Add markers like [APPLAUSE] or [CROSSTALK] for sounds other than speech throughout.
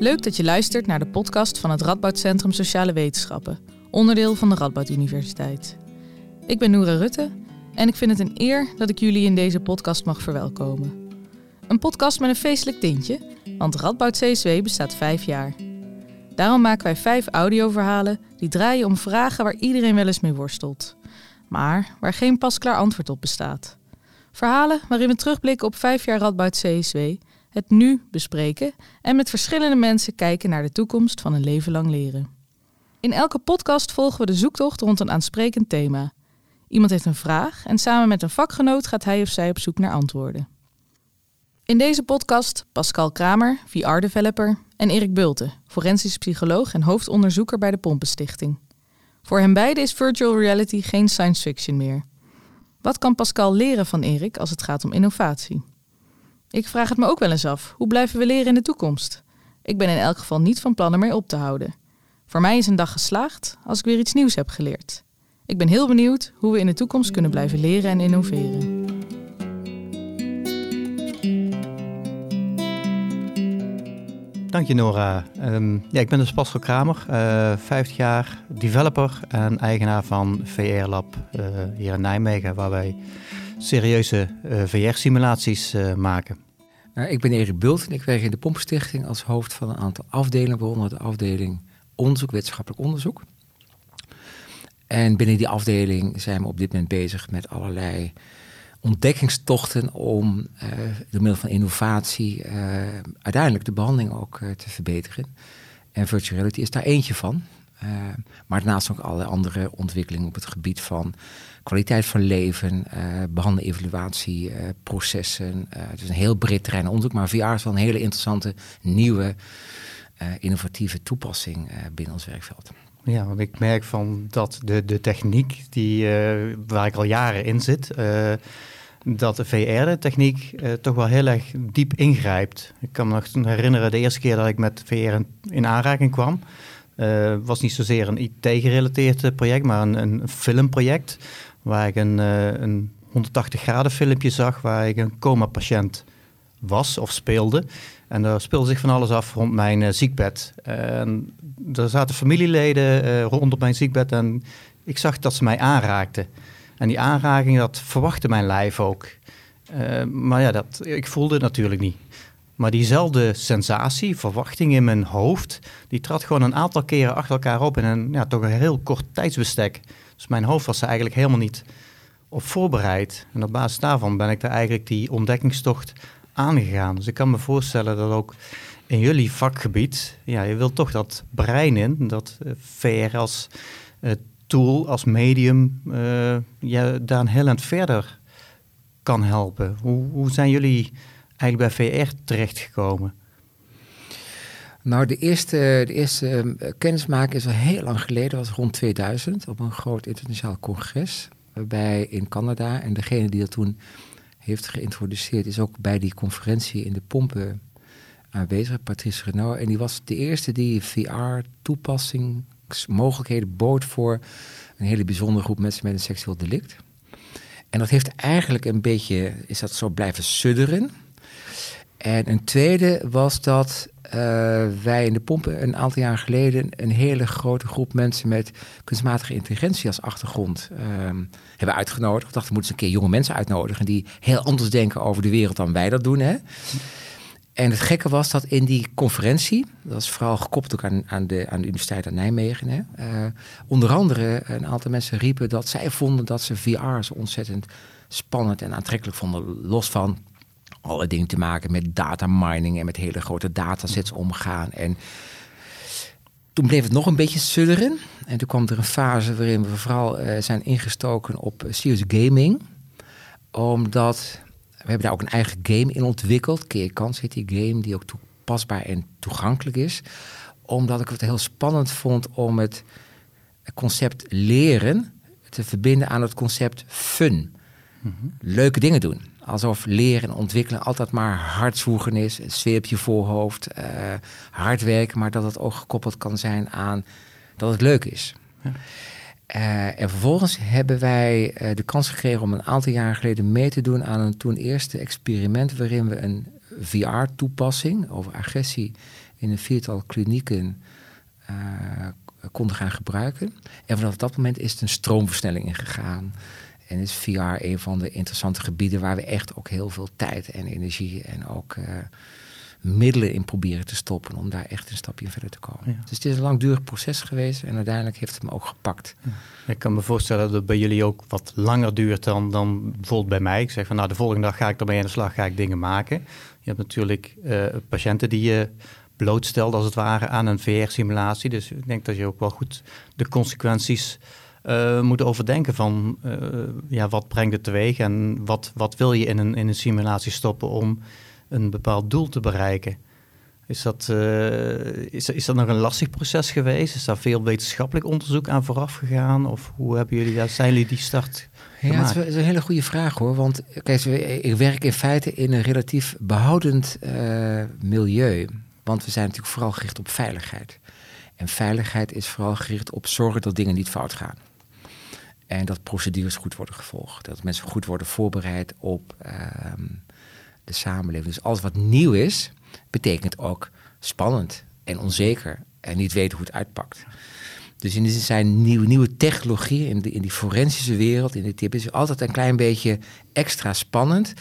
Leuk dat je luistert naar de podcast van het Radboud Centrum Sociale Wetenschappen, onderdeel van de Radboud Universiteit. Ik ben Noora Rutte en ik vind het een eer dat ik jullie in deze podcast mag verwelkomen. Een podcast met een feestelijk tintje, want Radboud CSW bestaat vijf jaar. Daarom maken wij vijf audioverhalen die draaien om vragen waar iedereen wel eens mee worstelt, maar waar geen pasklaar antwoord op bestaat. Verhalen waarin we terugblikken op vijf jaar Radboud CSW, het nu bespreken en met verschillende mensen kijken naar de toekomst van een leven lang leren. In elke podcast volgen we de zoektocht rond een aansprekend thema. Iemand heeft een vraag en samen met een vakgenoot gaat hij of zij op zoek naar antwoorden. In deze podcast Pascal Kramer, VR-developer, en Erik Bulte, forensisch psycholoog en hoofdonderzoeker bij de Pompenstichting. Voor hen beiden is virtual reality geen science fiction meer. Wat kan Pascal leren van Erik als het gaat om innovatie? Ik vraag het me ook wel eens af. Hoe blijven we leren in de toekomst? Ik ben in elk geval niet van plan ermee op te houden. Voor mij is een dag geslaagd als ik weer iets nieuws heb geleerd. Ik ben heel benieuwd hoe we in de toekomst kunnen blijven leren en innoveren. Dank je Nora. Um, ja, ik ben dus Pascal Kramer, uh, 50 jaar developer en eigenaar van VR Lab uh, hier in Nijmegen, waar wij serieuze uh, VR-simulaties maken. ik ben Erik Bult en ik werk in de Pompenstichting als hoofd van een aantal afdelingen, waaronder de afdeling onderzoek, wetenschappelijk onderzoek. En binnen die afdeling zijn we op dit moment bezig met allerlei ontdekkingstochten om uh, door middel van innovatie uiteindelijk de behandeling ook te verbeteren. En virtual reality is daar eentje van. Maar daarnaast ook allerlei andere ontwikkelingen op het gebied van kwaliteit van leven, behandeling, evaluatie, processen. het is een heel breed terrein onderzoek, maar VR is wel een hele interessante, nieuwe, innovatieve toepassing binnen ons werkveld. Ja, want ik merk van dat de, de techniek die, waar ik al jaren in zit, dat de VR-techniek uh, toch wel heel erg diep ingrijpt. Ik kan me nog herinneren de eerste keer dat ik met VR in, aanraking kwam. Uh, was niet zozeer een IT-gerelateerd eh, project, maar een, een, filmproject. Waar ik een, uh, een 180 graden filmpje zag waar ik een coma-patiënt was of speelde. En daar speelde zich van alles af rond mijn ziekbed. En er zaten familieleden rondom mijn ziekbed en ik zag dat ze mij aanraakten. En die aanraking, dat verwachtte mijn lijf ook. Uh, maar ja, dat, ik voelde het natuurlijk niet. Maar diezelfde sensatie, verwachting in mijn hoofd, die trad gewoon een aantal keren achter elkaar op in een ja, toch een heel kort tijdsbestek. Dus mijn hoofd was er eigenlijk helemaal niet op voorbereid. En op basis daarvan ben ik daar eigenlijk die ontdekkingstocht aangegaan. Dus ik kan me voorstellen dat ook in jullie vakgebied, ja, je wilt toch dat brein in, dat uh, VR als uh, tool, als medium, uh, je daar een heel eind verder kan helpen. Hoe, hoe zijn jullie eigenlijk bij VR terechtgekomen? Nou, de eerste, de eerste uh, kennismaking is al heel lang geleden, was rond 2000, op een groot internationaal congres. Waarbij in Canada, en degene die dat toen heeft geïntroduceerd, is ook bij die conferentie in de pompen aanwezig, Patrice Renault. En die was de eerste die VR-toepassing mogelijkheden bood voor een hele bijzondere groep mensen met een seksueel delict. En dat heeft eigenlijk een beetje, is dat zo blijven sudderen. En een tweede was dat uh, wij in de pompen een aantal jaar geleden een hele grote groep mensen met kunstmatige intelligentie als achtergrond uh, hebben uitgenodigd. We dachten, we moeten eens een keer jonge mensen uitnodigen die heel anders denken over de wereld dan wij dat doen. Hè? En het gekke was dat in die conferentie, dat was vooral gekoppeld ook aan, aan, de, aan de Universiteit van Nijmegen, uh, onder andere een aantal mensen riepen dat zij vonden dat ze VR ontzettend spannend en aantrekkelijk vonden, los van alle dingen te maken met data mining en met hele grote datasets omgaan. En toen bleef het nog een beetje sudderen. En toen kwam er een fase waarin we vooral uh, zijn ingestoken op serious gaming. Omdat we hebben daar ook een eigen game in ontwikkeld. Keer Kans heet die game, die ook toepasbaar en toegankelijk is. Omdat ik het heel spannend vond om het concept leren te verbinden aan het concept fun. Mhm. Leuke dingen doen. Alsof leren en ontwikkelen altijd maar hard zwoegen is, een sfeer op je voorhoofd, uh, hard werken, maar dat het ook gekoppeld kan zijn aan dat het leuk is. Ja. Uh, en vervolgens hebben wij uh, de kans gekregen om een aantal jaar geleden mee te doen aan een toen eerste experiment waarin we een VR-toepassing over agressie in een viertal klinieken konden gaan gebruiken. En vanaf dat moment is het een stroomversnelling ingegaan. En is VR een van de interessante gebieden waar we echt ook heel veel tijd en energie en ook uh, middelen in proberen te stoppen om daar echt een stapje verder te komen. Dus het is een langdurig proces geweest en uiteindelijk heeft het me ook gepakt. Ik kan me voorstellen dat het bij jullie ook wat langer duurt dan, dan bijvoorbeeld bij mij. Ik zeg van nou de volgende dag ga ik ermee aan de slag, ga ik dingen maken. Je hebt natuurlijk uh, patiënten die je blootstelt als het ware aan een VR-simulatie. Dus ik denk dat je ook wel goed de consequenties uh, moet overdenken van uh, ja, wat brengt het teweeg en wat, wat wil je in een, in een simulatie stoppen om een bepaald doel te bereiken. Is dat, uh, is, is dat nog een lastig proces geweest? Is daar veel wetenschappelijk onderzoek aan vooraf gegaan? Of hoe hebben jullie dat, zijn jullie die start ja, het is een hele goede vraag hoor. Want kijk, ik werk in feite in een relatief behoudend milieu. Want we zijn natuurlijk vooral gericht op veiligheid. En veiligheid is vooral gericht op zorgen dat dingen niet fout gaan. En dat procedures goed worden gevolgd. Dat mensen goed worden voorbereid op uh, de samenleving. Dus alles wat nieuw is, betekent ook spannend en onzeker. En niet weten hoe het uitpakt. Dus in die zin zijn nieuwe, nieuwe technologieën in, de, in die forensische wereld, in de tip, is altijd een klein beetje extra spannend.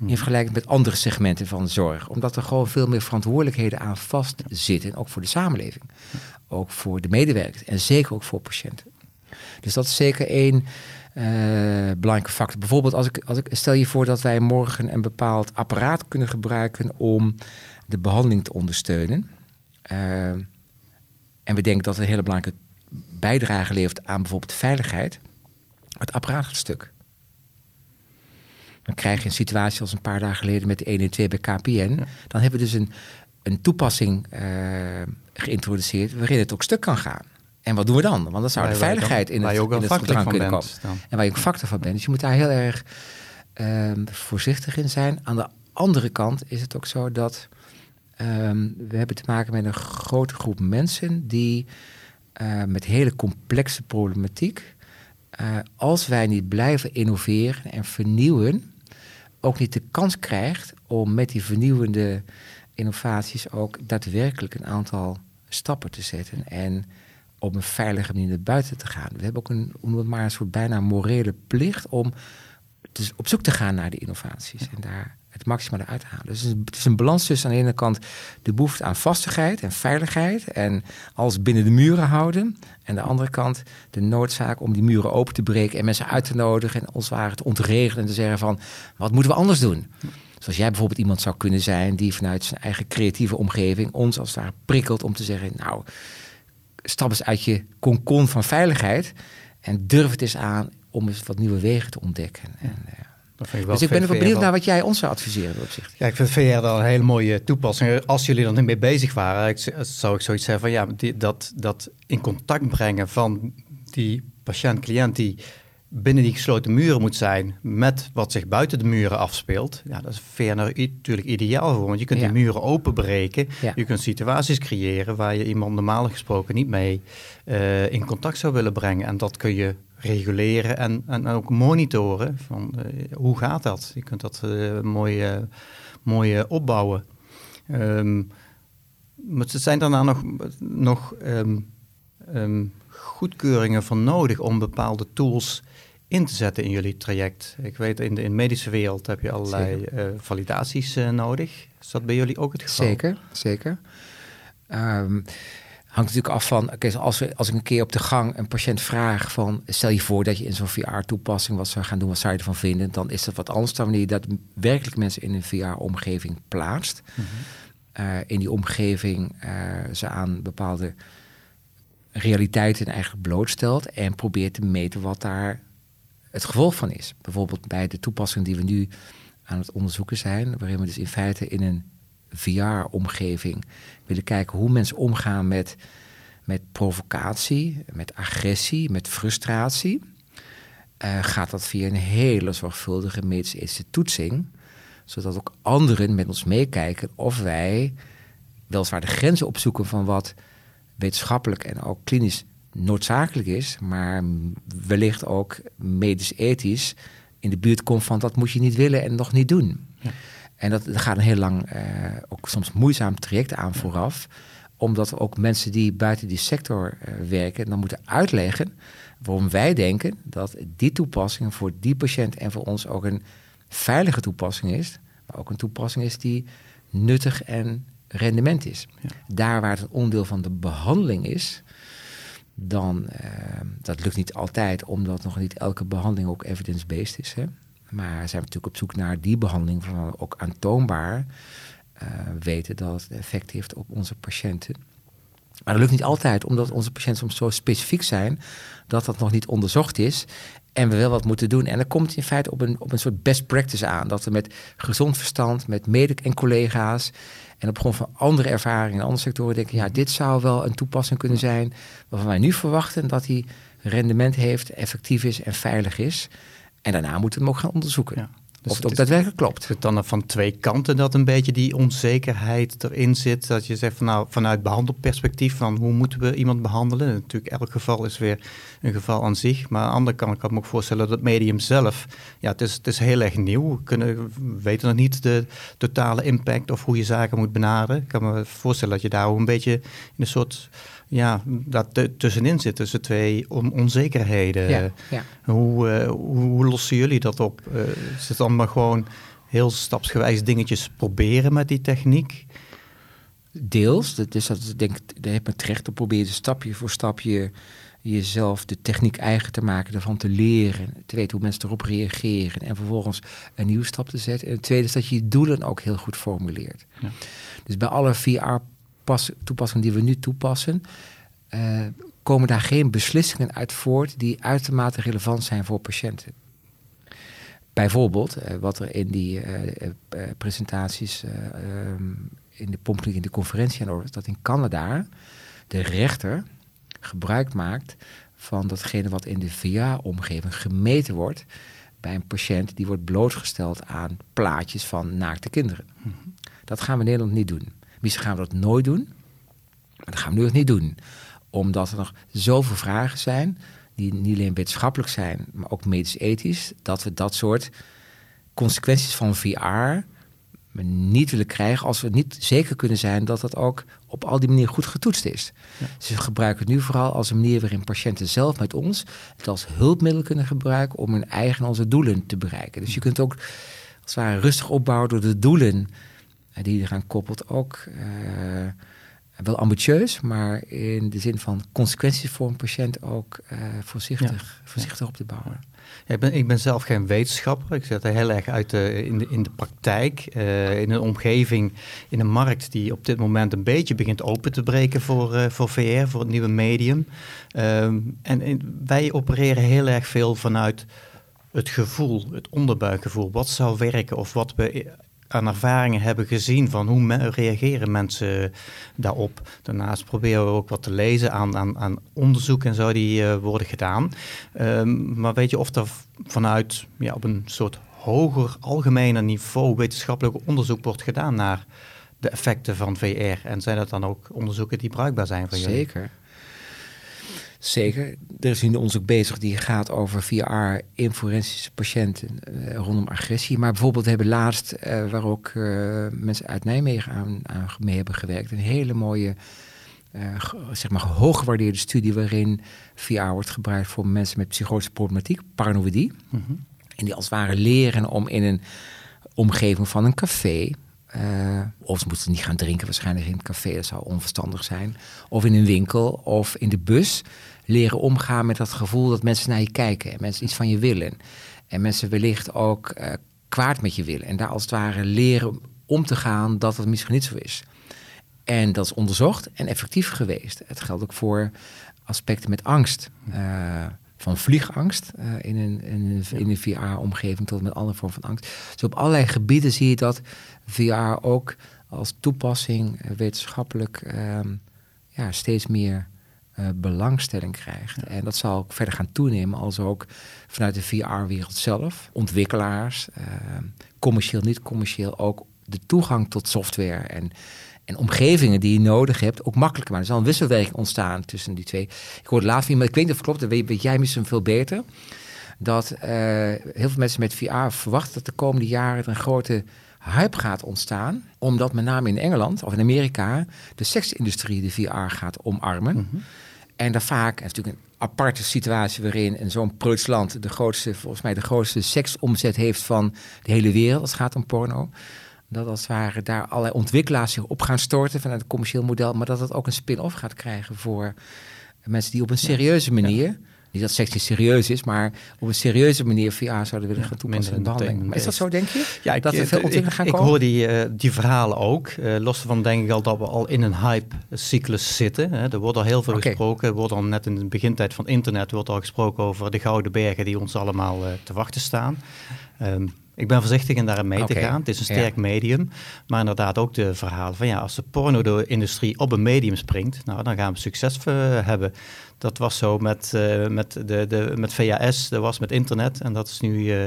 In vergelijking met andere segmenten van de zorg. Omdat er gewoon veel meer verantwoordelijkheden aan vastzitten. Ook voor de samenleving. Ook voor de medewerkers. En zeker ook voor patiënten. Dus dat is zeker één uh, belangrijke factor. Bijvoorbeeld, als ik, als ik, stel je voor dat wij morgen een bepaald apparaat kunnen gebruiken om de behandeling te ondersteunen. Uh, en we denken dat het een hele belangrijke bijdrage levert aan bijvoorbeeld veiligheid. Het apparaat gaat stuk. Dan krijg je een situatie als een paar dagen geleden met de 112 bij KPN. Dan hebben we dus een, een toepassing uh, geïntroduceerd waarin het ook stuk kan gaan. En wat doen we dan? Want dan zou de veiligheid in het, in het kunnen komen. En waar je ook factor van bent. Dus je moet daar heel erg um, voorzichtig in zijn. Aan de andere kant is het ook zo dat um, we hebben te maken met een grote groep mensen die uh, met hele complexe problematiek, uh, als wij niet blijven innoveren en vernieuwen, ook niet de kans krijgt om met die vernieuwende innovaties ook daadwerkelijk een aantal stappen te zetten. En op een veilige manier naar buiten te gaan. We hebben ook een, hoe maar, een soort bijna morele plicht om dus op zoek te gaan naar die innovaties en daar het maximale uit te halen. Dus het is een balans tussen aan de ene kant de behoefte aan vastigheid en veiligheid en alles binnen de muren houden. En aan de andere kant de noodzaak om die muren open te breken en mensen uit te nodigen en ons ware te ontregelen en te zeggen van wat moeten we anders doen? Zoals jij bijvoorbeeld iemand zou kunnen zijn die vanuit zijn eigen creatieve omgeving ons als ware prikkelt om te zeggen, nou, stap eens uit je konkon van veiligheid en durf het eens aan om eens wat nieuwe wegen te ontdekken. En, uh, dus ik ben ook benieuwd naar wat jij ons zou adviseren op zich. Ja, ik vind VR dan een hele mooie toepassing. Als jullie er niet mee bezig waren, ik, zou ik zoiets zeggen van ja, die, dat, dat in contact brengen van die patiënt-cliënt die binnen die gesloten muren moet zijn met wat zich buiten de muren afspeelt. Ja, dat is VR natuurlijk ideaal voor, want je kunt die muren openbreken. Je kunt situaties creëren waar je iemand normaal gesproken niet mee uh, in contact zou willen brengen. En dat kun je reguleren en, en ook monitoren van uh, hoe gaat dat. Je kunt dat uh, mooi, mooi opbouwen. Um, maar er zijn daarna nog, nog um, um, goedkeuringen van nodig om bepaalde tools in te zetten in jullie traject? Ik weet, in de, in medische wereld heb je allerlei uh, validaties uh, nodig. Is dat bij jullie ook het geval? Zeker, zeker. Um, hangt natuurlijk af van, okay, als, we, als ik een keer op de gang een patiënt vraag van, stel je voor dat je in zo'n VR-toepassing wat zou gaan doen, wat zou je ervan vinden? Dan is dat wat anders dan wanneer je dat werkelijk mensen in een VR-omgeving plaatst. Mm -hmm. uh, in die omgeving ze aan bepaalde realiteiten eigenlijk blootstelt en probeert te meten wat daar het gevolg van is. Bijvoorbeeld bij de toepassing die we nu aan het onderzoeken zijn, waarin we dus in feite in een VR-omgeving willen kijken hoe mensen omgaan met, met provocatie, met agressie, met frustratie. Uh, gaat dat via een hele zorgvuldige medische toetsing, zodat ook anderen met ons meekijken of wij weliswaar de grenzen opzoeken van wat wetenschappelijk en ook klinisch noodzakelijk is, maar wellicht ook medisch-ethisch in de buurt komt van dat moet je niet willen en nog niet doen. Ja. En dat, dat gaat een heel lang, uh, ook soms moeizaam traject aan vooraf. Omdat we ook mensen die buiten die sector uh, werken, dan moeten uitleggen waarom wij denken dat die toepassing voor die patiënt en voor ons ook een veilige toepassing is. Maar ook een toepassing is die nuttig en rendement is. Ja. Daar waar het onderdeel van de behandeling is, dan, uh, dat lukt niet altijd, omdat nog niet elke behandeling ook evidence-based is. Hè? Maar zijn we natuurlijk op zoek naar die behandeling van ook aantoonbaar uh, weten dat het effect heeft op onze patiënten. Maar dat lukt niet altijd, omdat onze patiënten soms zo specifiek zijn dat dat nog niet onderzocht is. En we wel wat moeten doen. En dan komt in feite op een, op een soort best practice aan. Dat we met gezond verstand, met mede en collega's en op grond van andere ervaringen in andere sectoren denken, ja, dit zou wel een toepassing kunnen zijn waarvan wij nu verwachten dat die rendement heeft, effectief is en veilig is. En daarna moeten we hem ook gaan onderzoeken. Ja. Dus of het, ook daadwerkelijk klopt. Het dan van twee kanten dat een beetje die onzekerheid erin zit. Dat je zegt van nou vanuit behandelperspectief van hoe moeten we iemand behandelen. Natuurlijk elk geval is weer een geval aan zich. Maar aan de andere kant kan ik me ook voorstellen dat het medium zelf, ja het is, het is heel erg nieuw. We kunnen, weten nog niet de totale impact of hoe je zaken moet benaderen. Ik kan me voorstellen dat je daar ook een beetje in een soort ja, dat tussenin zit, tussen twee onzekerheden. Ja, ja. Hoe, uh, hoe, lossen jullie dat op? Uh, is het dan maar gewoon heel stapsgewijs dingetjes proberen met die techniek? Deels, dat is dat ik denk, daar heb je terecht op proberen stapje voor stapje jezelf de techniek eigen te maken, ervan te leren, te weten hoe mensen erop reageren en vervolgens een nieuwe stap te zetten. En het tweede is dat je je doelen ook heel goed formuleert. Ja. Dus bij alle VR toepassingen die we nu toepassen, uh, komen daar geen beslissingen uit voort die uitermate relevant zijn voor patiënten. Bijvoorbeeld, uh, wat er in die uh, presentaties ehm, in de pompkliniek in de conferentie aan orde is, dat in Canada de rechter gebruik maakt van datgene wat in de VA-omgeving gemeten wordt bij een patiënt die wordt blootgesteld aan plaatjes van naakte kinderen. Mhm. Dat gaan we in Nederland niet doen. Misschien gaan we dat nooit doen. Maar dat gaan we nu nog niet doen. Omdat er nog zoveel vragen zijn, die niet alleen wetenschappelijk zijn, maar ook medisch-ethisch, dat we dat soort consequenties van VR niet willen krijgen als we niet zeker kunnen zijn dat dat ook op al die manieren goed getoetst is. Ja. Dus we gebruiken het nu vooral als een manier waarin patiënten zelf met ons het als hulpmiddel kunnen gebruiken om hun eigen onze doelen te bereiken. Dus je kunt ook als het ware rustig opbouwen door de doelen die eraan koppelt ook uh, wel ambitieus, maar in de zin van consequenties voor een patiënt ook uh, voorzichtig, voorzichtig op te bouwen. Ja, ik, ben, ik ben zelf geen wetenschapper. Ik zet er heel erg uit de, in, de, in de praktijk. Uh, in een omgeving, in een markt die op dit moment een beetje begint open te breken voor, uh, voor VR, voor het nieuwe medium. Um, en, en, wij opereren heel erg veel vanuit het gevoel, het onderbuikgevoel. Wat zou werken of wat we aan ervaringen hebben gezien van hoe reageren mensen daarop. Daarnaast proberen we ook wat te lezen aan, aan, aan onderzoek en zo die uh, worden gedaan. Um, maar weet je of er vanuit ja, op een soort hoger, algemener niveau wetenschappelijk onderzoek wordt gedaan naar de effecten van VR? En zijn dat dan ook onderzoeken die bruikbaar zijn voor jullie? Zeker. Zeker. Er is een onderzoek bezig die gaat over VR in forensische patiënten uh, rondom agressie. Maar bijvoorbeeld hebben laatst, uh, waar ook uh, mensen uit Nijmegen aan, aan, mee hebben gewerkt, een hele mooie, zeg maar hooggewaardeerde studie waarin VR wordt gebruikt voor mensen met psychotische problematiek, paranoïdie. Mm -hmm. En die als het ware leren om in een omgeving van een café uh, of ze moeten niet gaan drinken, waarschijnlijk in het café, dat zou onverstandig zijn. Of in een winkel of in de bus. Leren omgaan met dat gevoel dat mensen naar je kijken en mensen iets van je willen. En mensen wellicht ook uh, kwaad met je willen. En daar als het ware leren om te gaan dat het misschien niet zo is. En dat is onderzocht en effectief geweest. Het geldt ook voor aspecten met angst. Uh, van vliegangst uh, in een, in een, in een VR-omgeving tot met andere vormen van angst. Dus op allerlei gebieden zie je dat VR ook als toepassing wetenschappelijk um, ja, steeds meer uh, belangstelling krijgt. En dat zal ook verder gaan toenemen als ook vanuit de VR-wereld zelf, ontwikkelaars, ehm, commercieel, niet commercieel, ook de toegang tot software en en omgevingen die je nodig hebt ook makkelijker maken. Er zal een wisselwerking ontstaan tussen die twee. Ik hoorde laatst maar ik weet niet of het klopt, dat weet, weet jij misschien veel beter. Dat uh, heel veel mensen met VR verwachten dat de komende jaren een grote hype gaat ontstaan, omdat met name in Engeland of in Amerika de seksindustrie de VR gaat omarmen. Mhm. En daar vaak, het is natuurlijk een aparte situatie waarin in zo'n preuts land de grootste, volgens mij de grootste seksomzet heeft van de hele wereld als het gaat om porno. Dat als het ware daar allerlei ontwikkelaars zich op gaan storten vanuit het commercieel model, maar dat het ook een spin-off gaat krijgen voor mensen die op een serieuze manier, niet dat seks niet serieus is, maar op een serieuze manier VR zouden willen gaan toepassen in behandeling. is dat zo, denk je? Ja, ik, dat er eh, veel ik- ontwikkeling gaan ik, komen? hoor die, eh, die verhalen ook. Eh, los van denk ik al dat we al in een hype-cyclus zitten. Hè. Er wordt al heel veel gesproken. Er wordt al net in de begintijd van internet wordt al gesproken over de gouden bergen die ons allemaal te wachten staan. Ehm, ik ben voorzichtig in daarin mee te gaan. Het is een ja. sterk medium. Maar inderdaad ook de verhalen van ja, als de porno-industrie op een medium springt, nou, dan gaan we succes eh, hebben. Dat was zo met, eh, met, de, de, met VHS, dat was met internet. En dat is nu eh,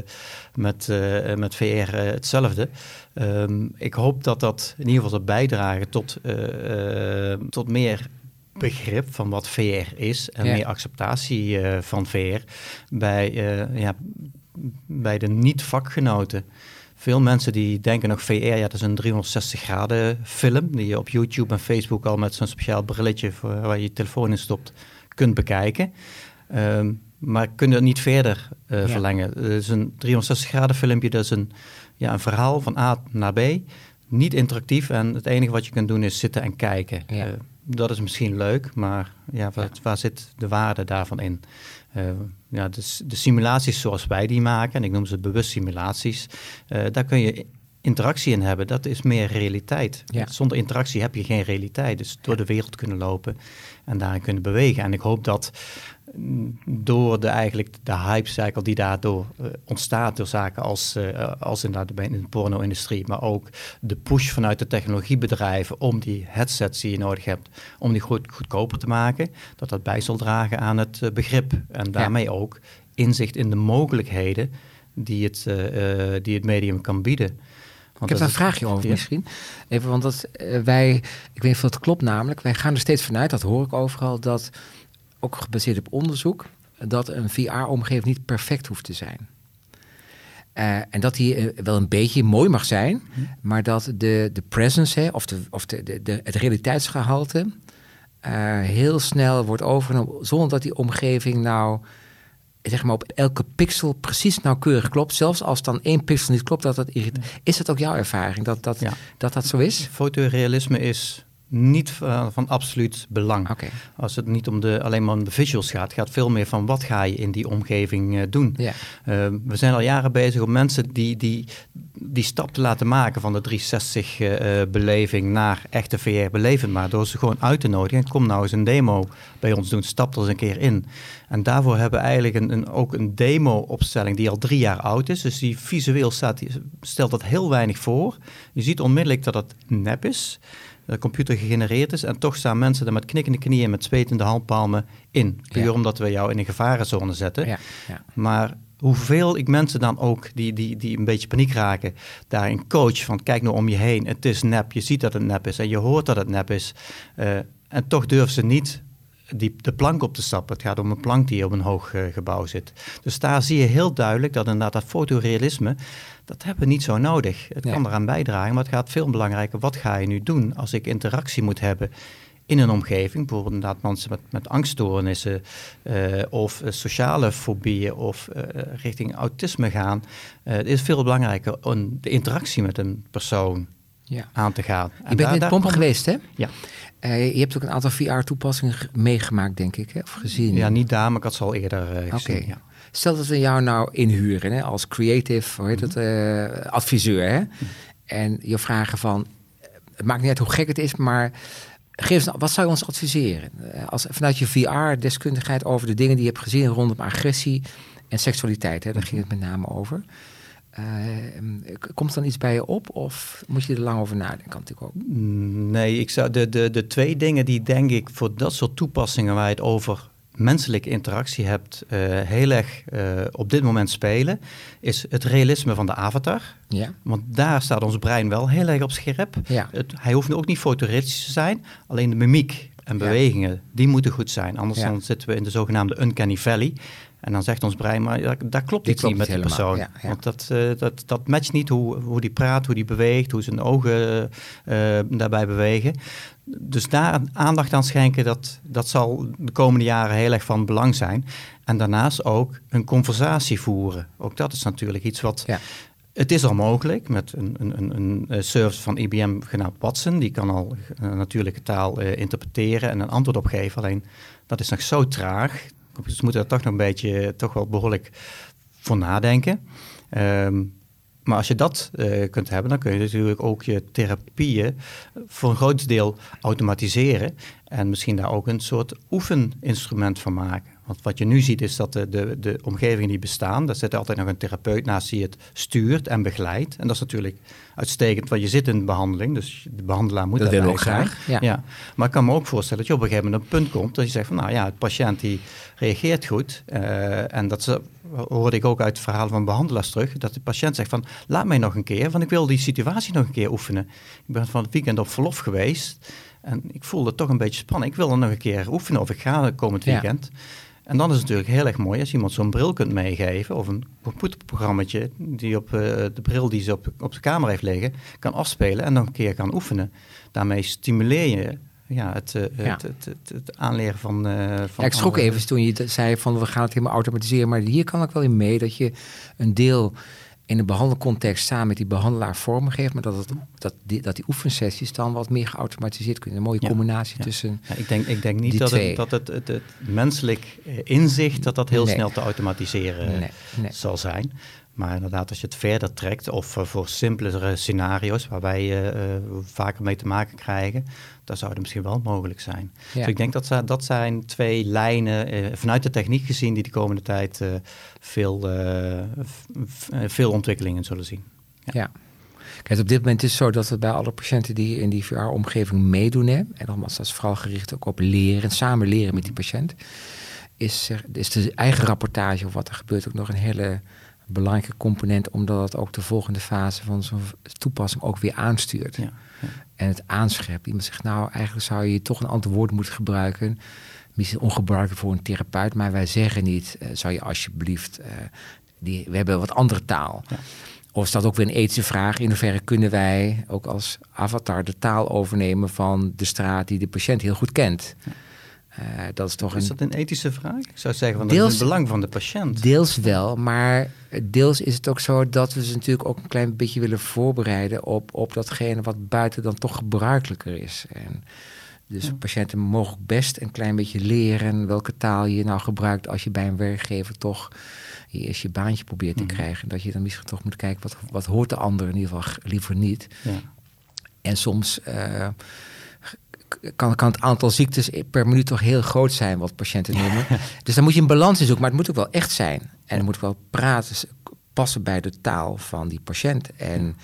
met, met VR hetzelfde. Ehm, ik hoop dat dat in ieder geval zal bijdragen tot, tot meer begrip van wat VR is en Ja. meer acceptatie van VR bij, ja, bij de niet-vakgenoten. Veel mensen die denken nog VR, ja, dat is een 360 graden film die je op YouTube en Facebook al met zo'n speciaal brilletje voor, waar je je telefoon in stopt kunt bekijken. Ehm, maar kun je het niet verder eh, Ja. verlengen. Het is een 360 graden filmpje, dat is een, ja, een verhaal van A naar B. Niet interactief en het enige wat je kunt doen is zitten en kijken. Ja. Eh, dat is misschien leuk, maar ja, waar, Ja. waar zit de waarde daarvan in? Eh, ja, de, de simulaties zoals wij die maken, en ik noem ze bewust simulaties, eh, daar kun je interactie in hebben. Dat is meer realiteit. Ja. Zonder interactie heb je geen realiteit. Dus door de wereld kunnen lopen en daarin kunnen bewegen. En ik hoop dat mm, door de, eigenlijk de hype-cycle die daardoor eh, ontstaat door zaken als, eh, als inderdaad in de porno-industrie, maar ook de push vanuit de technologiebedrijven om die headsets die je nodig hebt, om die goed, goedkoper te maken, dat dat bij zal dragen aan het eh, begrip. En daarmee ook inzicht in de mogelijkheden die het, die het medium kan bieden. Want Ik heb dat daar een vraagje over Ja. misschien. Even, want dat, eh, wij, ik weet niet of het klopt namelijk, wij gaan er steeds vanuit, dat hoor ik overal, dat ook gebaseerd op onderzoek, dat een VR-omgeving niet perfect hoeft te zijn. Eh, en dat die eh, wel een beetje mooi mag zijn, maar dat de, de presence, hè, of, de, of de, de, de, het realiteitsgehalte, eh, heel snel wordt overgenomen, zonder dat die omgeving nou zeg maar op elke pixel precies nauwkeurig klopt. Zelfs als dan één pixel niet klopt, dat dat irriteert. Is dat ook jouw ervaring, dat dat, Ja. dat, dat zo is? Fotorealisme is niet uh, van absoluut belang. Als het niet om de, alleen maar om de visuals gaat, gaat veel meer van wat ga je in die omgeving uh, doen. Uh, we zijn al jaren bezig om mensen die, die, die stap te laten maken van de 360-beleving uh, naar echte VR-beleving. Maar door ze gewoon uit te nodigen. Kom nou eens een demo bij ons doen, stap er eens een keer in. En daarvoor hebben we eigenlijk een, een, ook een demo-opstelling die al drie jaar oud is. Dus die visueel staat, die stelt dat heel weinig voor. Je ziet onmiddellijk dat het nep is computer gegenereerd is. En toch staan mensen er met knikkende knieën, met zwetende handpalmen in. Puur ja. omdat we jou in een gevarenzone zetten. Ja, ja. Maar hoeveel ik mensen dan ook die, die, die een beetje paniek raken, daarin coach van kijk nou om je heen, het is nep, je ziet dat het nep is en je hoort dat het nep is. Uh, en toch durven ze niet die, de plank op te stappen. Het gaat om een plank die op een hoog uh, gebouw zit. Dus daar zie je heel duidelijk dat inderdaad dat fotorealisme, dat hebben we niet zo nodig. Het kan eraan bijdragen, maar het gaat veel belangrijker, wat ga je nu doen als ik interactie moet hebben in een omgeving, bijvoorbeeld inderdaad mensen met, met angststoornissen uh, of uh, sociale fobieën of uh, richting autisme gaan. het is veel belangrijker om de interactie met een persoon ja. aan te gaan. Je bent in het pomp geweest, hè? Ja. Uh, je hebt ook een aantal VR-toepassingen meegemaakt, denk ik, hè? of gezien? Ja, niet daar, maar ik had ze al eerder uh, gezien. Okay. Ja. Stel dat we jou nou inhuren hè, als creative, hoe heet het, uh, adviseur. Hè? En je vragen van, het maakt niet uit hoe gek het is, maar geef eens, wat zou je ons adviseren? Als, vanuit je VR-deskundigheid over de dingen die je hebt gezien rondom agressie en seksualiteit. Hè? Daar ging het met name over. Uh, komt er dan iets bij je op of moet je er lang over nadenken? Kan natuurlijk ook. Nee, ik zou de, de, de twee dingen die denk ik voor dat soort toepassingen waar je het over menselijke interactie hebt, uh, heel erg uh, op dit moment spelen, is het realisme van de avatar. Ja. Want daar staat ons brein wel heel erg op scherp. Ja. Het, hij hoeft ook niet fotorealistisch te zijn, alleen de mimiek en bewegingen, die moeten goed zijn. Anders dan zitten we in de zogenaamde uncanny valley. En dan zegt ons brein, maar dat, daar klopt iets niet met de persoon. Want dat, uh, dat, dat matcht niet hoe, hoe die praat, hoe die beweegt, hoe zijn ogen uh, daarbij bewegen. Dus daar aandacht aan schenken, dat, dat zal de komende jaren heel erg van belang zijn. En daarnaast ook een conversatie voeren. Ook dat is natuurlijk iets wat ja. Het is al mogelijk met een, een, een, service van IBM genaamd Watson. Die kan al natuurlijke taal uh, interpreteren en een antwoord op geven. Alleen dat is nog zo traag. Dus moeten er toch nog een beetje, toch wel behoorlijk voor nadenken. Um, maar als je dat uh, kunt hebben, dan kun je natuurlijk ook je therapieën voor een groot deel automatiseren. En misschien daar ook een soort oefeninstrument van maken. Want wat je nu ziet is dat de, de, de omgevingen die bestaan, daar zit altijd nog een therapeut naast die het stuurt en begeleidt. En dat is natuurlijk uitstekend, want je zit in behandeling, dus de behandelaar moet dat willen ook graag. Ja. Maar ik kan me ook voorstellen dat je op een gegeven moment een punt komt dat je zegt van nou ja, het patiënt die reageert goed. Uh, en dat ze, hoorde ik ook uit het verhaal van behandelaars terug, dat de patiënt zegt van laat mij nog een keer, want ik wil die situatie nog een keer oefenen. Ik ben van het weekend op verlof geweest. En ik voelde toch een beetje spanning. Ik wil er nog een keer oefenen of ik ga komend weekend. En dan is het natuurlijk heel erg mooi als iemand zo'n bril kunt meegeven of een computerprogrammaatje die op uh, de bril die ze op, op de kamer heeft liggen kan afspelen en nog een keer kan oefenen. Daarmee stimuleer je ja, het, uh, Het, het, het, aanleren van. Uh, van ja, ik schrok even toen je zei van we gaan het helemaal automatiseren, maar hier kan ik wel in mee dat je een deel in de behandelcontext samen met die behandelaar vorm geeft, maar dat, het, dat, die, dat die oefensessies dan wat meer geautomatiseerd kunnen. Een mooie combinatie tussen. Ja, ik, denk, ik denk niet dat, het, dat het, het, het, menselijk eh, inzicht dat dat heel snel te automatiseren nee, zal zijn. Maar inderdaad, als je het verder trekt, of uh, voor simpelere scenario's waar wij uh, vaker mee te maken krijgen, dan zou het misschien wel mogelijk zijn. Dus ik denk dat dat zijn twee lijnen uh, vanuit de techniek gezien die de komende tijd veel, veel ontwikkelingen zullen zien. Ja. ja. Kijk, op dit moment is het zo dat het bij alle patiënten die in die VR-omgeving meedoen, hè, en nogmaals, dat is vooral gericht ook op leren, samen leren met die patiënt, is, er, is de eigen rapportage of wat er gebeurt ook nog een hele belangrijke component, omdat het ook de volgende fase van zo'n toepassing ook weer aanstuurt. Ja, ja. En het aanscherpt. Iemand zegt, nou, eigenlijk zou je toch een ander woord moeten gebruiken. Misschien ongebruikelijk voor een therapeut, maar wij zeggen niet, uh, zou je alsjeblieft, uh, die, we hebben wat andere taal. Ja. Of is dat ook weer een ethische vraag? In hoeverre kunnen wij ook als avatar de taal overnemen van de straat die de patiënt heel goed kent? Uh, dat is toch is dat een ethische vraag? Ik zou zeggen, van deels, dat is het belang van de patiënt. Deels wel, maar deels is het ook zo dat we ze natuurlijk ook een klein beetje willen voorbereiden op, op datgene wat buiten dan toch gebruikelijker is. En dus patiënten mogen best een klein beetje leren welke taal je nou gebruikt als je bij een werkgever toch je eerst je baantje probeert te mhm. krijgen. Dat je dan misschien toch moet kijken wat, wat hoort de ander in ieder geval liever niet. Ja. En soms. Uh, kan, kan het aantal ziektes per minuut toch heel groot zijn, wat patiënten noemen. dus dan moet je een balans in zoeken, maar het moet ook wel echt zijn. En het moet wel praten, passen bij de taal van die patiënt. En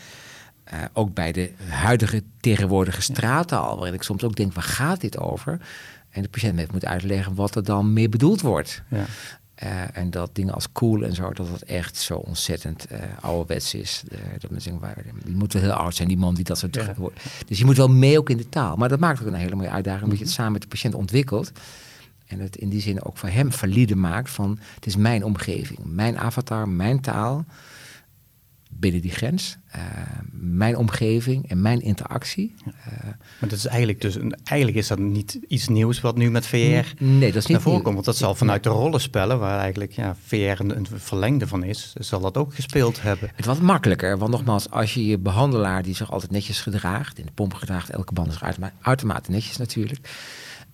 uh, ook bij de huidige tegenwoordige straattaal, waarin ik soms ook denk, waar gaat dit over? En de patiënt moet uitleggen wat er dan mee bedoeld wordt. Ja. Uh, en dat dingen als cool en zo, dat het echt zo ontzettend uh, ouderwets is. Uh, dat mensen zeggen, die moet wel heel oud zijn, die man die dat soort ja. Dus je moet wel mee ook in de taal. Maar dat maakt ook een hele mooie uitdaging, omdat je het mhm. samen met de patiënt ontwikkelt. En het in die zin ook voor hem valide maakt van, het is mijn omgeving, mijn avatar, mijn taal binnen die grens. Uh, mijn omgeving en mijn interactie. Uh, maar dat is eigenlijk dus eigenlijk is dat niet iets nieuws wat nu met VR nee, dat is niet naar voren komt. Want dat zal vanuit de rollenspellen, waar eigenlijk ja, VR een, een, verlengde van is, zal dat ook gespeeld hebben. Het was makkelijker, want nogmaals, als je je behandelaar die zich altijd netjes gedraagt, in de pomp gedraagt, elke band is uitermate netjes natuurlijk.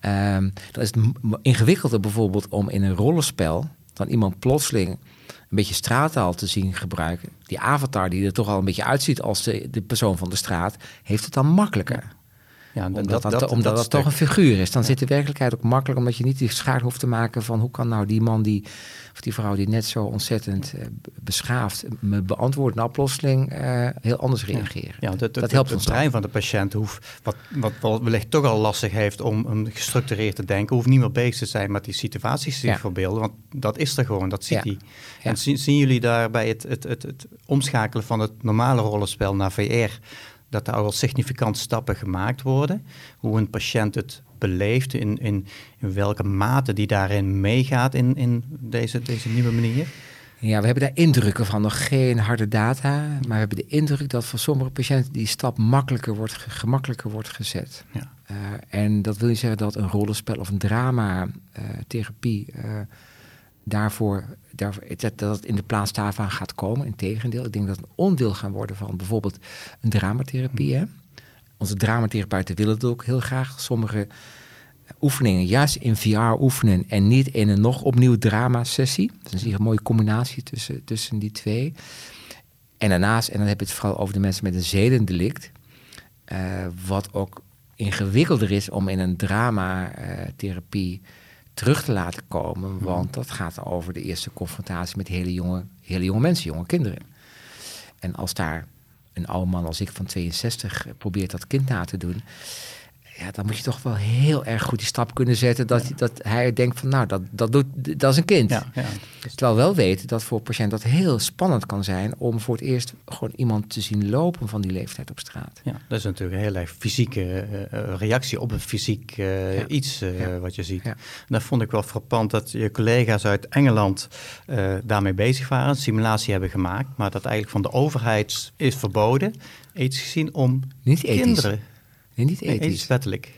Um, dan is het ingewikkelder bijvoorbeeld om in een rollenspel dan iemand plotseling een beetje straattaal te zien gebruiken. Die avatar die er toch al een beetje uitziet als de, de persoon van de straat, heeft het dan makkelijker. Ja, omdat dat, dat, dat, omdat dat, toch een figuur is. Dan zit de werkelijkheid ook makkelijk, omdat je niet die schaar hoeft te maken van hoe kan nou die man die, of die vrouw die net zo ontzettend uh, beschaafd me beantwoordt, nou plotseling uh, heel anders reageren. Ja, dat, dat helpt ons. Het brein van de patiënt hoeft, wat, wat, wat wellicht toch al lastig heeft om, om gestructureerd te denken, hoeft niet meer bezig te zijn met die situaties te ja. verbeelden, want dat is er gewoon, dat ziet hij. En zien, zien jullie daar bij het, het, het, het omschakelen van het normale rollenspel naar VR dat er al wel significant stappen gemaakt worden. Hoe een patiënt het beleeft, in, in, in welke mate die daarin meegaat in, in deze, deze nieuwe manier? Ja, we hebben daar indrukken van. Nog geen harde data. Maar we hebben de indruk dat voor sommige patiënten die stap makkelijker wordt, gemakkelijker wordt gezet. Ja. Uh, en dat wil niet zeggen dat een rollenspel of een drama-therapie uh, uh, daarvoor, dat, het in de plaats daarvan gaat komen. Integendeel, ik denk dat het een onderdeel gaan worden van bijvoorbeeld een dramatherapie. Onze dramatherapeuten willen het ook heel graag. Sommige oefeningen juist in VR oefenen en niet in een nog opnieuw drama-sessie. Dat is een mooie combinatie tussen, tussen die twee. En daarnaast, en dan heb je het vooral over de mensen met een zedendelict, uh, wat ook ingewikkelder is om in een dramatherapie terug te laten komen, mhm. want dat gaat over de eerste confrontatie met hele jonge, hele jonge mensen, jonge kinderen. En als daar een oude man als ik van 62 probeert dat kind na te doen, ja, dan moet je toch wel heel erg goed die stap kunnen zetten dat, dat hij denkt van nou, dat, dat, doet, dat is een kind. Ja, ja. Terwijl wel weten dat voor patiënt dat heel spannend kan zijn om voor het eerst gewoon iemand te zien lopen van die leeftijd op straat. Ja, dat is natuurlijk een heel erg fysieke uh, reactie op een fysiek uh, iets uh, wat je ziet. En dat vond ik wel frappant dat je collega's uit Engeland daarmee bezig waren, simulatie hebben gemaakt, maar dat eigenlijk van de overheid is verboden, ethisch gezien, om Niet ethisch. kinderen niet ethisch. wettelijk.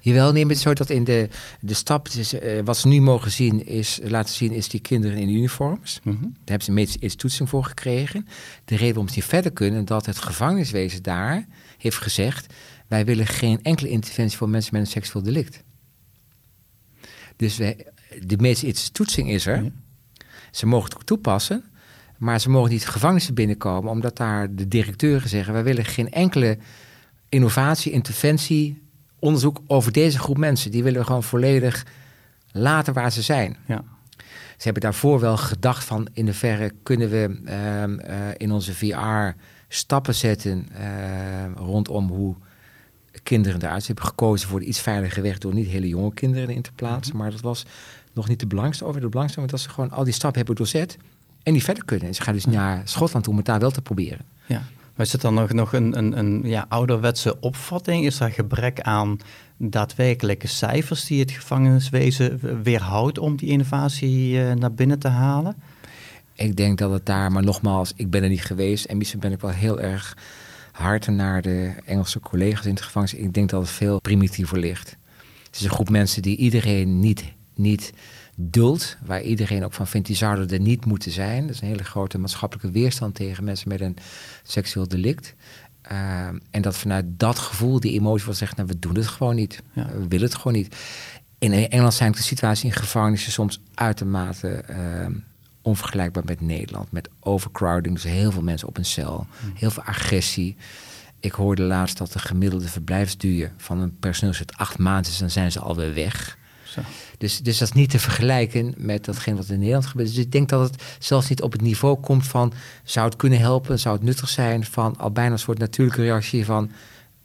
Jawel, neem het zo dat in de, de stap, uh, wat ze nu mogen zien, is laten zien, is die kinderen in uniforms. Mm -hmm. Daar hebben ze een medische toetsing voor gekregen. De reden waarom ze niet verder kunnen, dat het gevangeniswezen daar heeft gezegd: wij willen geen enkele interventie voor mensen met een seksueel delict. Dus wij, de medische toetsing is er. Ze mogen het toepassen, maar ze mogen niet gevangenissen binnenkomen, omdat daar de directeuren zeggen: wij willen geen enkele innovatie, interventie, onderzoek over deze groep mensen. Die willen we gewoon volledig laten waar ze zijn. Ja. Ze hebben daarvoor wel gedacht van in de verre kunnen we uh, uh, in onze VR stappen zetten uh, rondom hoe kinderen eruit. Ze hebben gekozen voor de iets veiliger weg door niet hele jonge kinderen in te plaatsen. Mhm. Maar dat was nog niet de belangrijkste over. De belangrijkste want dat ze gewoon al die stappen hebben doorzet en die verder kunnen. En ze gaan dus naar Schotland toe om het daar wel te proberen. Ja. Is het dan nog, nog een, een, een ja, ouderwetse opvatting? Is er gebrek aan daadwerkelijke cijfers die het gevangeniswezen weerhoudt om die innovatie uh, naar binnen te halen? Ik denk dat het daar, maar nogmaals, ik ben er niet geweest en misschien ben ik wel heel erg hard naar de Engelse collega's in het gevangenis. Ik denk dat het veel primitiever ligt. Het is een groep mensen die iedereen niet, niet duld, waar iedereen ook van vindt, die zouden er niet moeten zijn. Dat is een hele grote maatschappelijke weerstand tegen mensen met een seksueel delict. Uh, en dat vanuit dat gevoel, die emotie, wordt zegt, nou, we doen het gewoon niet. We willen het gewoon niet. In Engeland zijn de situaties in gevangenissen soms uitermate uh, onvergelijkbaar met Nederland. Met overcrowding, dus heel veel mensen op een cel, hmm. heel veel agressie. Ik hoorde laatst dat de gemiddelde verblijfsduur van een personeelslid acht maanden is, dan zijn ze alweer weg. Dus, dus dat is niet te vergelijken met datgene wat in Nederland gebeurt. Dus ik denk dat het zelfs niet op het niveau komt van... zou het kunnen helpen, zou het nuttig zijn... van al bijna een soort natuurlijke reactie van...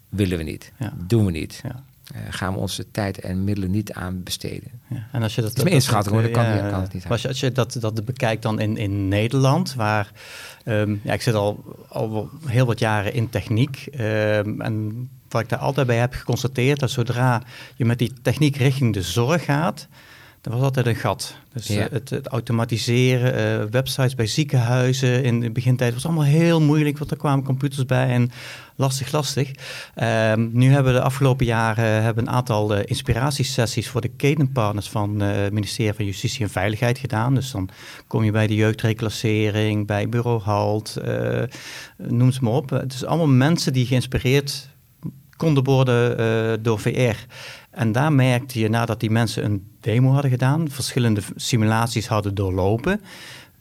willen we niet, doen we niet. Ja. Uh, gaan we onze tijd en middelen niet aan besteden. Ja. En als je dat, dat is mijn inschatting, dat, kan, ja, kan het niet. Als je, als je dat, dat bekijkt dan in, in Nederland, waar um, ja, ik zit al, al heel wat jaren in techniek. Um, en wat ik daar altijd bij heb geconstateerd, dat zodra je met die techniek richting de zorg gaat, dat was altijd een gat. Dus eh, het, het, automatiseren, uh, websites bij ziekenhuizen in de begintijd was allemaal heel moeilijk, want er kwamen computers bij en lastig, lastig. Um, nu hebben we de afgelopen jaren hebben een aantal uh, inspiratiesessies voor de ketenpartners van het ministerie van Justitie en Veiligheid gedaan. Dus dan kom je bij de jeugdreclassering, bij bureau HALT, noem ze maar op. Het is allemaal mensen die geïnspireerd konden worden uh, door VR. En daar merkte je nadat die mensen een demo hadden gedaan, verschillende simulaties hadden doorlopen.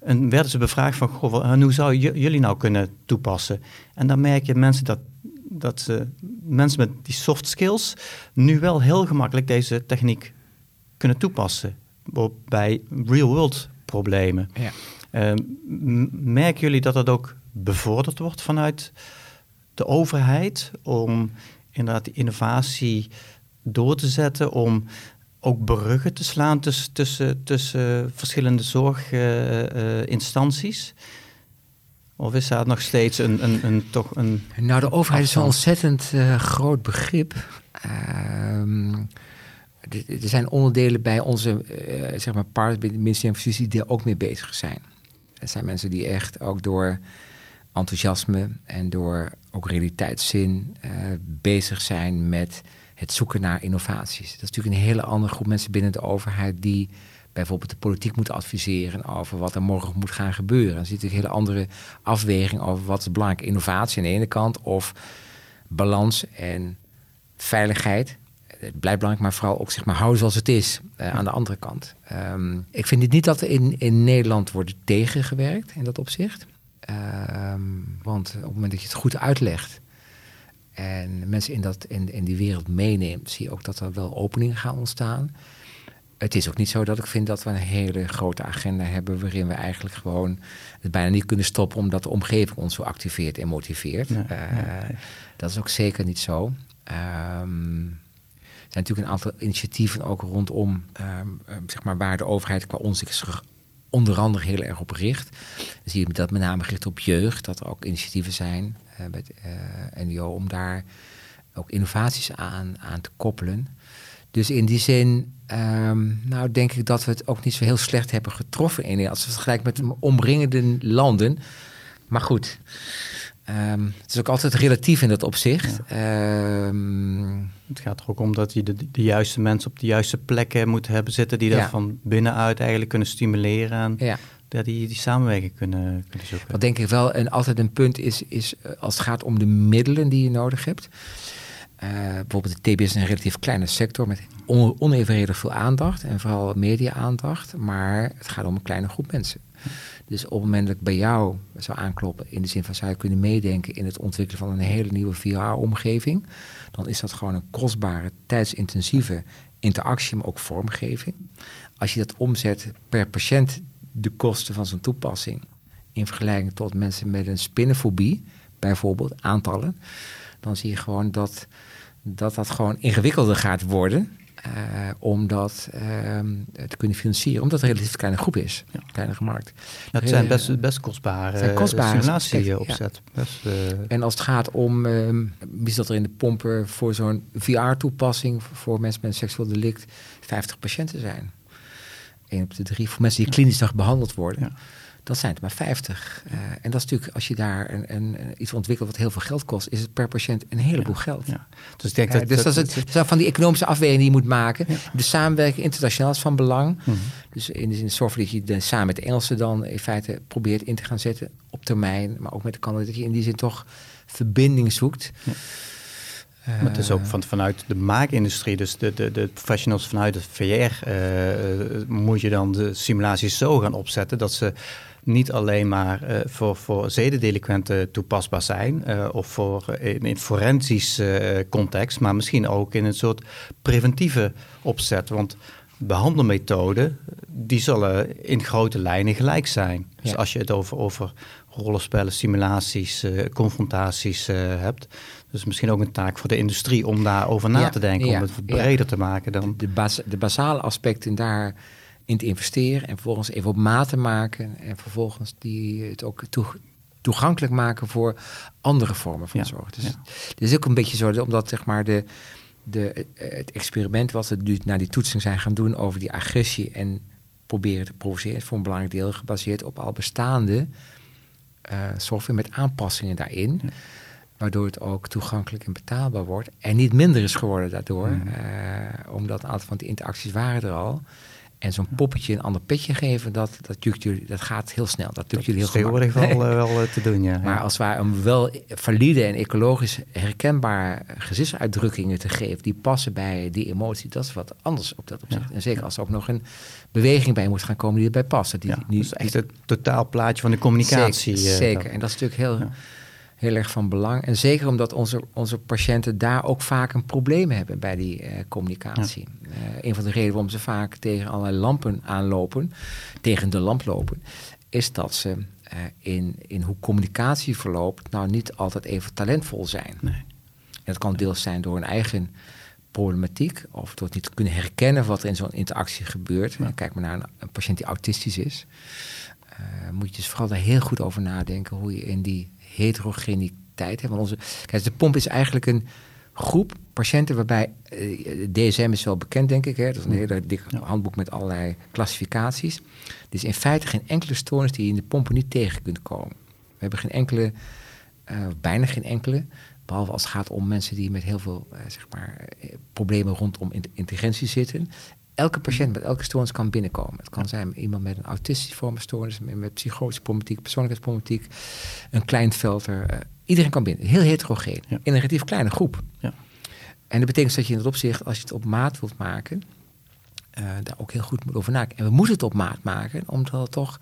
En werden ze bevraagd van, goh, hoe zou jullie nou kunnen toepassen? En dan merk je mensen dat, dat uh, mensen met die soft skills nu wel heel gemakkelijk deze techniek kunnen toepassen bij real-world problemen. Ja. Uh, merken jullie dat dat ook bevorderd wordt vanuit de overheid om inderdaad die innovatie door te zetten om ook bruggen te slaan tussen, tussen, tussen verschillende zorginstanties. Of is dat nog steeds een, een, een toch een. Nou, de overheid is een ontzettend uh, groot begrip. Ehm, er zijn onderdelen bij onze uh, zeg maar part, bij de ministerie van Justitie, die er ook mee bezig zijn. Er zijn mensen die echt ook door enthousiasme en door ook realiteitszin uh, bezig zijn met het zoeken naar innovaties. Dat is natuurlijk een hele andere groep mensen binnen de overheid die bijvoorbeeld de politiek moet adviseren over wat er morgen moet gaan gebeuren. Dan ziet een hele andere afweging over wat is belangrijke innovatie aan de ene kant of balans en veiligheid. Het belangrijk, maar vooral ook zeg maar houden zoals het is uh, aan de andere kant. Um, ik vind niet dat er in, in Nederland wordt tegengewerkt in dat opzicht. Um, want op het moment dat je het goed uitlegt en mensen in, dat, in, in die wereld meeneemt, zie je ook dat er wel openingen gaan ontstaan het is ook niet zo dat ik vind dat we een hele grote agenda hebben waarin we eigenlijk gewoon het bijna niet kunnen stoppen omdat de omgeving ons zo activeert en motiveert. uh, Dat is ook zeker niet zo. Um, er zijn natuurlijk een aantal initiatieven ook rondom um, zeg maar waar de overheid qua onder andere heel erg op. Dan zie je dat met name gericht op jeugd, dat er ook initiatieven zijn uh, uh, NGO om daar ook innovaties aan, aan te koppelen. Dus in die zin, um, nou denk ik dat we het ook niet zo heel slecht hebben getroffen in als we vergelijken met de omringende landen. Maar goed, um, het is ook altijd relatief in dat opzicht. Ja. Um, het gaat er ook om dat je de, de, juiste mensen op de juiste plekken moet hebben zitten, die dat ja. van binnenuit eigenlijk kunnen stimuleren. En ja. Dat die, die samenwerking kunnen, kunnen zoeken. Wat denk ik wel en altijd een punt is, is als het gaat om de middelen die je nodig hebt. Uh, bijvoorbeeld de TBS is een relatief kleine sector met on onevenredig veel aandacht en vooral media-aandacht, maar het gaat om een kleine groep mensen. Dus op het moment dat ik bij jou zou aankloppen, in de zin van zou je kunnen meedenken in het ontwikkelen van een hele nieuwe VR-omgeving, dan is dat gewoon een kostbare, tijdsintensieve interactie, maar ook vormgeving. Als je dat omzet per patiënt, de kosten van zo'n toepassing, in vergelijking tot mensen met een spinnenfobie, bijvoorbeeld, aantallen, dan zie je gewoon dat dat, dat gewoon ingewikkelder gaat worden. Uh, om dat uh, te kunnen financieren, omdat het een relatief kleine groep is, ja. kleinere markt. Dat zijn best, best kostbare, zijn kostbare simulatieopzet. Ja. Uh... En als het gaat om, um, wie dat er in de pompen voor zo'n VR-toepassing voor mensen met een seksueel delict 50 patiënten zijn. Eén op de drie voor mensen die klinisch dag behandeld worden. Ja dat zijn er maar 50. Uh, en dat is natuurlijk, als je daar een, een, iets ontwikkelt wat heel veel geld kost, is het per patiënt een heleboel ja, geld. Ja. Dus, ik denk dat, uh, dus dat, dat, is het, dat van die economische afweging die je moet maken. Ja. De samenwerking internationaal is van belang. Mm -hmm. Dus in de zin zorg dat je de, samen met de Engelsen dan in feite probeert in te gaan zetten op termijn, maar ook met de Canada, dat je in die zin toch verbinding zoekt. Maar het is ook van, vanuit de maakindustrie, dus de, de, de professionals vanuit het VR, uh, moet je dan de simulaties zo gaan opzetten dat ze niet alleen maar uh, voor, voor zedendelinquenten toepasbaar zijn uh, of voor, uh, in, in forensisch context, maar misschien ook in een soort preventieve opzet. Want behandelmethoden, die zullen in grote lijnen gelijk zijn. Dus als je het over, over rollenspellen, simulaties, confrontaties hebt, dus misschien ook een taak voor de industrie om daarover na ja, te denken, ja, om het breder te maken dan. De, bas, de basale aspecten daar in te investeren en vervolgens even op maat te maken en vervolgens die het ook toe, toegankelijk maken voor andere vormen van ja, zorg. Dus ja. het is ook een beetje zo, omdat zeg maar de, de, het experiment wat we nu naar die toetsing zijn gaan doen over die agressie en proberen te provoceren, voor een belangrijk deel gebaseerd op al bestaande uh, software met aanpassingen daarin. Ja. Waardoor het ook toegankelijk en betaalbaar wordt. En niet minder is geworden daardoor. Mm. Uh, omdat een aantal van die interacties waren er al. En zo'n poppetje een ander petje geven, dat, dat, jullie, dat gaat heel snel. Dat lukt jullie heel gemakkelijk. wel, uh, [LAUGHS] wel uh, te doen, ja. Maar als wij om wel valide en ecologisch herkenbaar gezichtsuitdrukkingen te geven... die passen bij die emotie, dat is wat anders op dat opzicht. Ja. En zeker als er ook nog een beweging bij moet gaan komen die erbij past. Die, ja, die, dus echt het totaalplaatje van de communicatie. Zeker, zeker. en dat is natuurlijk heel... Ja heel erg van belang. En zeker omdat onze, onze patiënten daar ook vaak een probleem hebben bij die uh, communicatie. Ja. Uh, een van de redenen waarom ze vaak tegen allerlei lampen aanlopen, tegen de lamp lopen, is dat ze uh, in, in hoe communicatie verloopt, nou niet altijd even talentvol zijn. Nee. En dat kan deels zijn door een eigen problematiek of door het niet te kunnen herkennen wat er in zo'n interactie gebeurt. Ja. Kijk maar naar een, een patiënt die autistisch is. moet je dus vooral daar heel goed over nadenken hoe je in die heterogeniteit hebt. Want onze, kijk, de pomp is eigenlijk een groep patiënten waarbij uh, DSM is wel bekend, denk ik. Hè? Dat is een hele dikke handboek met allerlei klassificaties. Er is in feite geen enkele stoornis die je in de pompen niet tegen kunt komen. We hebben geen enkele, uh, bijna geen enkele, behalve als het gaat om mensen die met heel veel uh, zeg maar, problemen rondom intelligentie zitten. Elke patiënt met elke stoornis kan binnenkomen. Het kan zijn iemand met een autistische vorm stoornis, met, psychotische problematiek, persoonlijkheidsproblematiek, een klein filter. iedereen kan binnen, heel heterogeen, in een relatief kleine groep. Ja. En dat betekent dat je in dat opzicht, als je het op maat wilt maken, uh, daar ook heel goed moet over nadenken. En we moeten het op maat maken, omdat het toch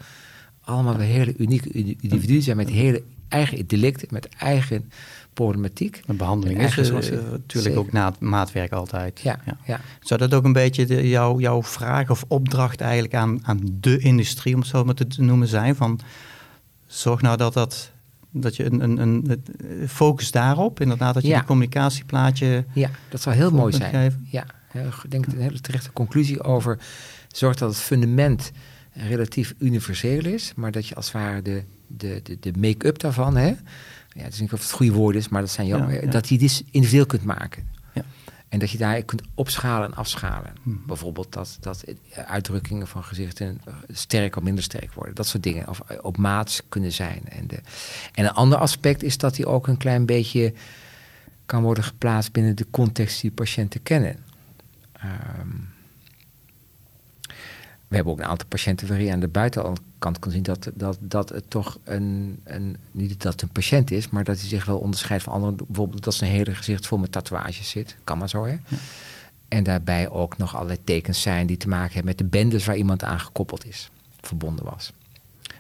allemaal weer hele unieke individuen zijn met hele eigen delicten, met eigen problematiek. Een behandeling is uh, natuurlijk ook na maatwerk altijd. Ja, ja. Zou dat ook een beetje de, jouw, jouw vraag of opdracht eigenlijk aan, aan de industrie, om het zo maar te noemen, zijn? Van zorg nou dat dat dat je een, een, een, focus daarop, inderdaad, dat je die communicatieplaatje. Ja, dat zou heel mooi zijn. Geven. Ja, ik denk een hele terechte conclusie over. Zorg dat het fundament relatief universeel is, maar dat je als het ware de, de, de, de make-up daarvan, hè, ja, het is niet of het goede woord is, maar dat zijn jouw, dat je die individueel kunt maken. En dat je daar kunt opschalen en afschalen. Hmm. Bijvoorbeeld dat, dat uitdrukkingen van gezichten eh, sterk of minder sterk worden. Dat soort dingen. Of eh, op maat kunnen zijn. En, de, en een ander aspect is dat die ook een klein beetje kan worden geplaatst binnen de context die patiënten kennen. Um, we hebben ook een aantal patiënten waar je aan de buitenkant kan zien dat, dat, dat het toch een, een, niet dat het een patiënt is, maar dat hij zich wel onderscheidt van anderen. Bijvoorbeeld dat zijn hele gezicht vol met tatoeages zit. Kan maar zo, hè? En daarbij ook nog allerlei tekens zijn die te maken hebben met de bendes waar iemand aan gekoppeld is, verbonden was.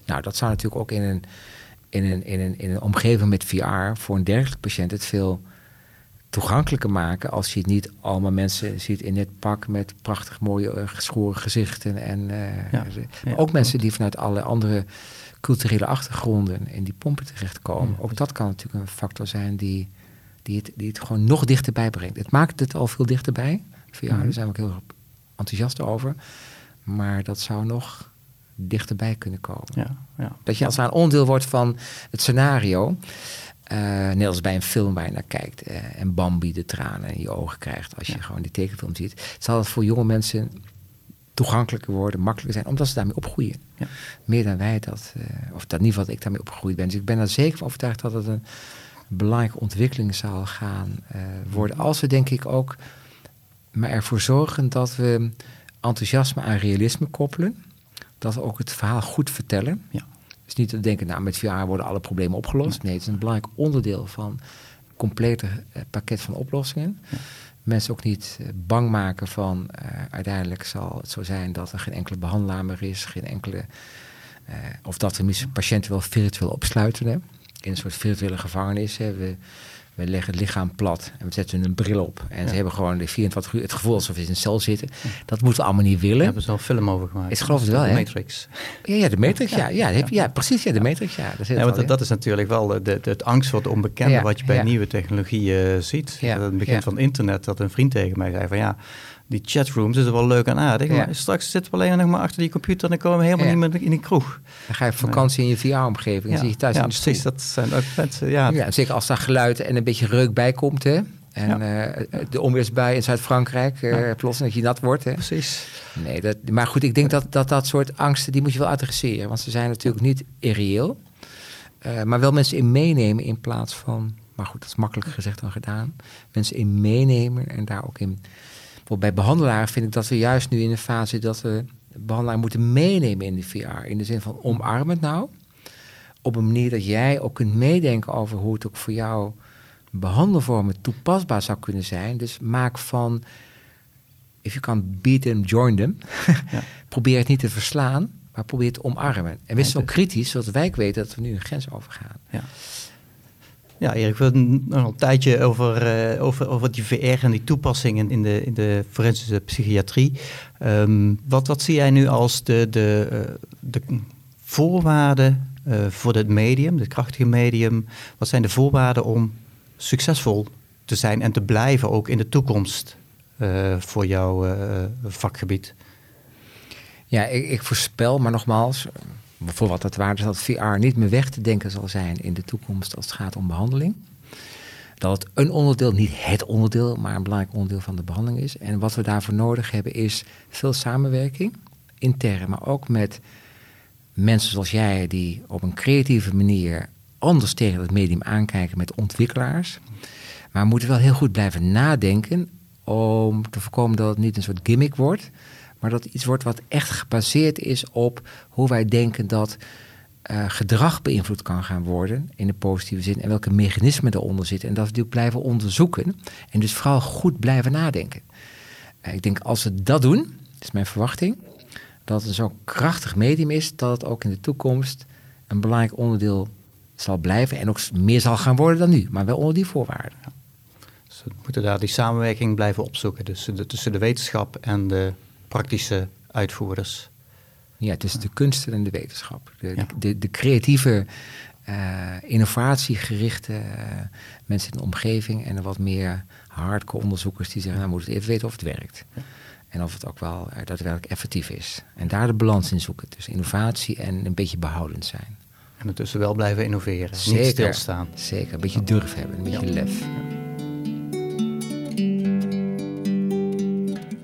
Nou, dat zou natuurlijk ook in een, in een, in een, in een omgeving met VR voor een dergelijke patiënt het veel toegankelijker maken als je het niet allemaal mensen ziet in het pak met prachtig mooie uh, geschoren gezichten. En uh, ook mensen die vanuit alle andere culturele achtergronden in die pompen terechtkomen. Ook dat kan natuurlijk een factor zijn die, die, het, die het gewoon nog dichterbij brengt. Het maakt het al veel dichterbij. VR, mm daar zijn we ook heel enthousiast over. Maar dat zou nog dichterbij kunnen komen. Ja, ja. Dat je als een onderdeel wordt van het scenario. Uh, net als bij een film waar je naar kijkt uh, en Bambi de tranen in je ogen krijgt als je gewoon die tekenfilm ziet, zal het voor jonge mensen toegankelijker worden, makkelijker zijn, omdat ze daarmee opgroeien. Ja. Meer dan wij dat, uh, of dat in ieder geval ik daarmee opgegroeid ben. Dus ik ben er zeker van overtuigd dat het een belangrijke ontwikkeling zal gaan worden. Als we denk ik ook maar ervoor zorgen dat we enthousiasme aan realisme koppelen. Dat we ook het verhaal goed vertellen. Ja is niet te denken, nou met VR worden alle problemen opgelost. Nee, het is een belangrijk onderdeel van een complete eh, pakket van oplossingen. Mensen ook niet eh, bang maken van uh, uiteindelijk zal het zo zijn dat er geen enkele behandelaar meer is, geen enkele. of dat we patiënten wel virtueel opsluiten. Hè? In een soort virtuele gevangenis. Hè? We, we leggen het lichaam plat en we zetten een bril op. En ze hebben gewoon de 24 uur het gevoel alsof ze in een cel zitten. Dat moeten we allemaal niet willen. Daar hebben ze al een film over gemaakt. Ik geloof het wel, hè? De Matrix. Ja, ja, de Matrix, ja. Ja, ja, ja precies, ja, de Matrix, ja. Dat, ja, want dat is natuurlijk wel de, de, het angst voor het onbekende wat je bij nieuwe technologieën uh, ziet. Het begin van internet, dat een vriend tegen mij zei van ja die chatrooms is er wel leuk en aardig. Maar straks zitten we alleen nog maar achter die computer en dan komen we helemaal niet meer in die kroeg. Dan ga je op vakantie in je VR-omgeving en zie je thuis ja, in de precies. Dat zijn ook mensen, ja. ja. Zeker als daar geluid en een beetje reuk bij komt, hè. En uh, de onweersbui in Zuid-Frankrijk, uh, plots dat je nat wordt. Hè? Precies. Nee, dat, maar goed, ik denk dat, dat dat soort angsten, die moet je wel adresseren. Want ze zijn natuurlijk niet irreëel. Uh, maar wel mensen in meenemen in plaats van... Maar goed, dat is makkelijker gezegd dan gedaan. Mensen in meenemen en daar ook in bij behandelaren vind ik dat we juist nu in een fase dat we behandelaar moeten meenemen in de VR. In de zin van omarm het nou. Op een manier dat jij ook kunt meedenken over hoe het ook voor jou behandelvormen toepasbaar zou kunnen zijn. Dus maak van, if you can beat them, join them. ja. [LAUGHS] probeer het niet te verslaan, maar probeer het omarmen. En wees ook kritisch, zodat wij weten dat we nu een grens overgaan. Ja. Ja, Erik, we hebben nog een tijdje over, uh, over, over die VR en die toepassingen in de, in de forensische psychiatrie. Um, wat, wat zie jij nu als de, de, uh, de voorwaarden uh, voor het medium, het krachtige medium? Wat zijn de voorwaarden om succesvol te zijn en te blijven ook in de toekomst voor jouw vakgebied? Ja, ik, ik, voorspel, maar nogmaals, voor wat dat waard is, dat VR niet meer weg te denken zal zijn in de toekomst als het gaat om behandeling. Dat het een onderdeel, niet het onderdeel, maar een belangrijk onderdeel van de behandeling is. En wat we daarvoor nodig hebben is veel samenwerking, intern, maar ook met mensen zoals jij die op een creatieve manier anders tegen het medium aankijken met ontwikkelaars. Maar we moeten wel heel goed blijven nadenken om te voorkomen dat het niet een soort gimmick wordt, maar dat iets wordt wat echt gebaseerd is op hoe wij denken dat uh, gedrag beïnvloed kan gaan worden in de positieve zin en welke mechanismen eronder zitten. En dat we die blijven onderzoeken en dus vooral goed blijven nadenken. Uh, ik denk als we dat doen, is mijn verwachting, dat het zo'n krachtig medium is dat het ook in de toekomst een belangrijk onderdeel zal blijven en ook meer zal gaan worden dan nu, maar wel onder die voorwaarden. Dus moeten daar die samenwerking blijven opzoeken dus tussen de wetenschap en de praktische uitvoerders. Ja, tussen de kunsten en de wetenschap. De, de, de, creatieve, uh, innovatiegerichte uh, mensen in de omgeving en de wat meer hardcore onderzoekers die zeggen, nou moeten we even weten of het werkt. Ja. En of het ook wel uh, daadwerkelijk effectief is. En daar de balans in zoeken tussen innovatie en een beetje behoudend zijn. En ondertussen wel blijven innoveren, zeker, niet stilstaan. Zeker, een beetje durf hebben, een beetje lef.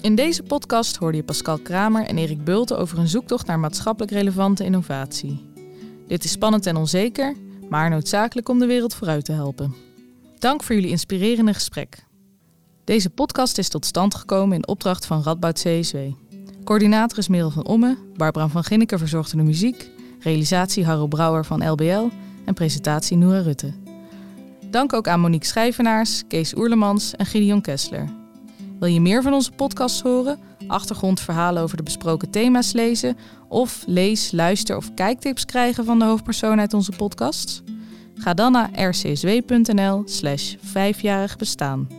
In deze podcast hoorde je Pascal Kramer en Erik Bulte over een zoektocht naar maatschappelijk relevante innovatie. Dit is spannend en onzeker, maar noodzakelijk om de wereld vooruit te helpen. Dank voor jullie inspirerende gesprek. Deze podcast is tot stand gekomen in opdracht van Radboud CSW. Coördinator is Merel van Omme, Barbara van Ginneken verzorgde de muziek, realisatie Harro Brouwer van LBL en presentatie Noora Rutte. Dank ook aan Monique Schijvenaars, Kees Oerlemans en Gideon Kessler. Wil je meer van onze podcast horen, achtergrondverhalen over de besproken thema's lezen of lees, luister of kijktips krijgen van de hoofdpersoon uit onze podcast? Ga dan naar rcsw.nl slash vijfjarig bestaan.